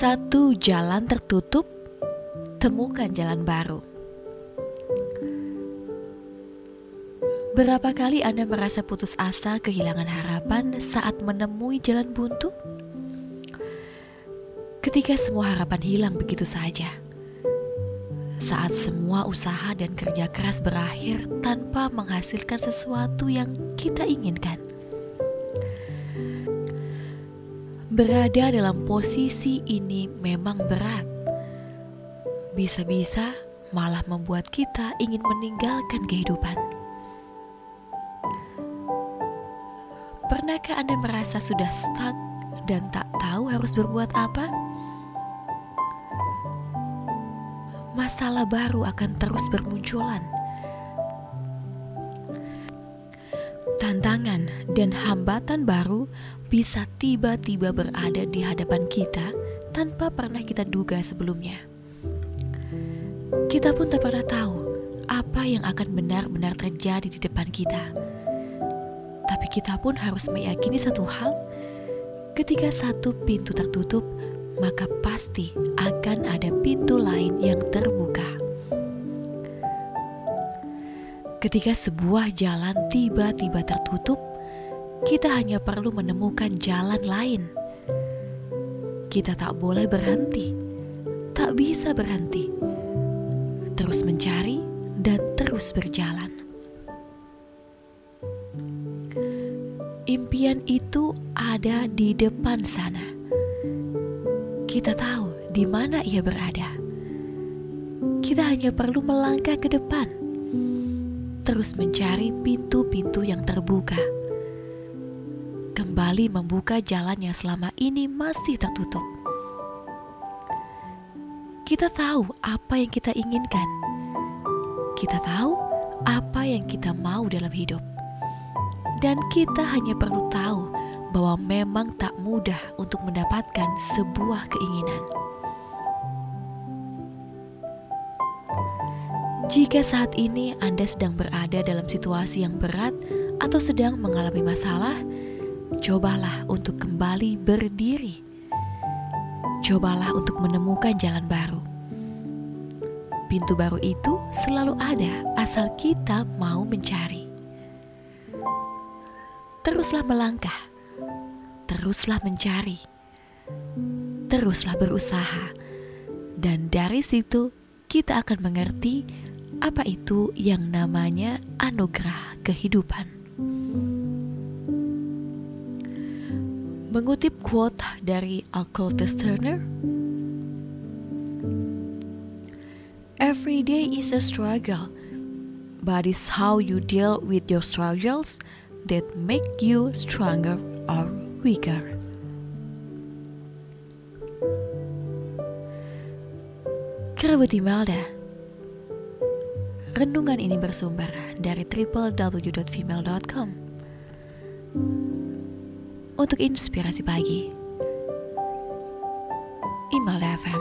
Satu jalan tertutup, temukan jalan baru. Berapa kali Anda merasa putus asa, kehilangan harapan saat menemui jalan buntu? Ketika semua harapan hilang begitu saja, saat semua usaha dan kerja keras berakhir tanpa menghasilkan sesuatu yang kita inginkan Berada dalam posisi ini memang berat. Bisa-bisa malah membuat kita ingin meninggalkan kehidupan. Pernahkah Anda merasa sudah stuck dan tak tahu harus berbuat apa? Masalah baru akan terus bermunculan. Tantangan dan hambatan baru bisa tiba-tiba berada di hadapan kita tanpa pernah kita duga sebelumnya. Kita pun tak pernah tahu apa yang akan benar-benar terjadi di depan kita. Tapi kita pun harus meyakini satu hal, ketika satu pintu tertutup, maka pasti akan ada pintu lain yang terbuka. Ketika sebuah jalan tiba-tiba tertutup, kita hanya perlu menemukan jalan lain. Kita tak boleh berhenti, tak bisa berhenti, terus mencari dan terus berjalan. Impian itu ada di depan sana. Kita tahu di mana ia berada. Kita hanya perlu melangkah ke depan, terus mencari pintu-pintu yang terbuka kembali membuka jalan yang selama ini masih tertutup. Kita tahu apa yang kita inginkan. Kita tahu apa yang kita mau dalam hidup. Dan kita hanya perlu tahu bahwa memang tak mudah untuk mendapatkan sebuah keinginan. Jika saat ini Anda sedang berada dalam situasi yang berat atau sedang mengalami masalah, cobalah untuk kembali berdiri. Cobalah untuk menemukan jalan baru. Pintu baru itu selalu ada asal kita mau mencari. Teruslah melangkah, teruslah mencari, teruslah berusaha, dan dari situ kita akan mengerti apa itu yang namanya anugerah kehidupan. Mengutip quote dari Alcotes Turner, Every day is a struggle, but it's how you deal with your struggles that make you stronger or weaker. Kerabat Imelda Renungan ini bersumber dari www.female.com untuk inspirasi pagi. Email FM.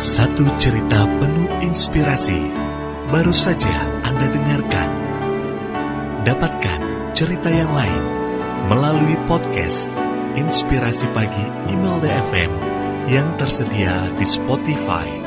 Satu cerita penuh inspirasi baru saja Anda dengarkan. Dapatkan cerita yang lain melalui podcast Inspirasi Pagi Email DFM yang tersedia di Spotify.